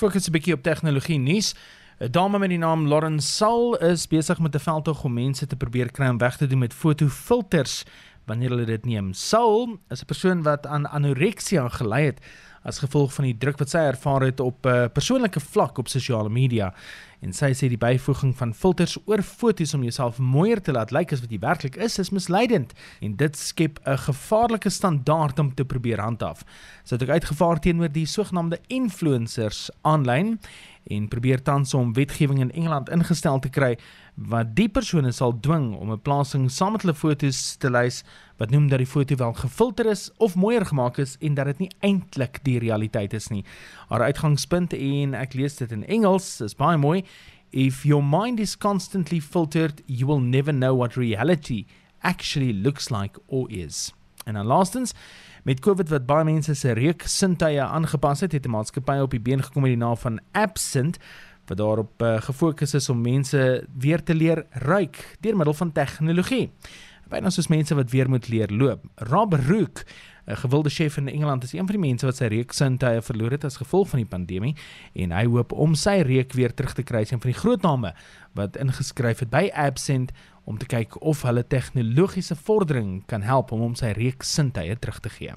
fokus 'n bietjie op tegnologie nuus. 'n Dame met die naam Lauren Sal is besig met 'n veldtog om mense te probeer kry om weg te doen met fotofilters wanneer hulle dit neem. Sal is 'n persoon wat aan anoreksia gelei het as gevolg van die druk wat sy ervaar het op 'n uh, persoonlike vlak op sosiale media. En sy sê die byvoeging van filters oor foto's om jouself mooier te laat lyk as wat jy werklik is, is misleidend en dit skep 'n gevaarlike standaard om te probeer handhaaf. Sy het ook uitgevaar teenoor die sogenaamde influencers aanlyn en probeer tans om wetgewing in Engeland ingestel te kry wat die persone sal dwing om 'n plasing saam met hulle foto's te lys wat noem dat die foto wel gefilter is of mooier gemaak is en dat dit nie eintlik die realiteit is nie. Haar uitgangspunt en ek lees dit in Engels is baie mooi. If your mind is constantly filtered, you will never know what reality actually looks like or is. En dan laastens, met COVID wat baie mense se reuk sintuie aangepas het, het 'n maatskappy op die been gekom met die naam van Absent wat daarop uh, gefokus is om mense weer te leer ruik deur middel van tegnologie. Byna soos mense wat weer moet leer loop. Rob Rook 'n gewilde chef in Engeland is een van die mense wat sy reuksintuie verloor het as gevolg van die pandemie en hy hoop om sy reuk weer terug te kry. Sy een van die groot name wat ingeskryf het by Absent om te kyk of hulle tegnologiese vordering kan help om hom sy reuksintuie terug te gee.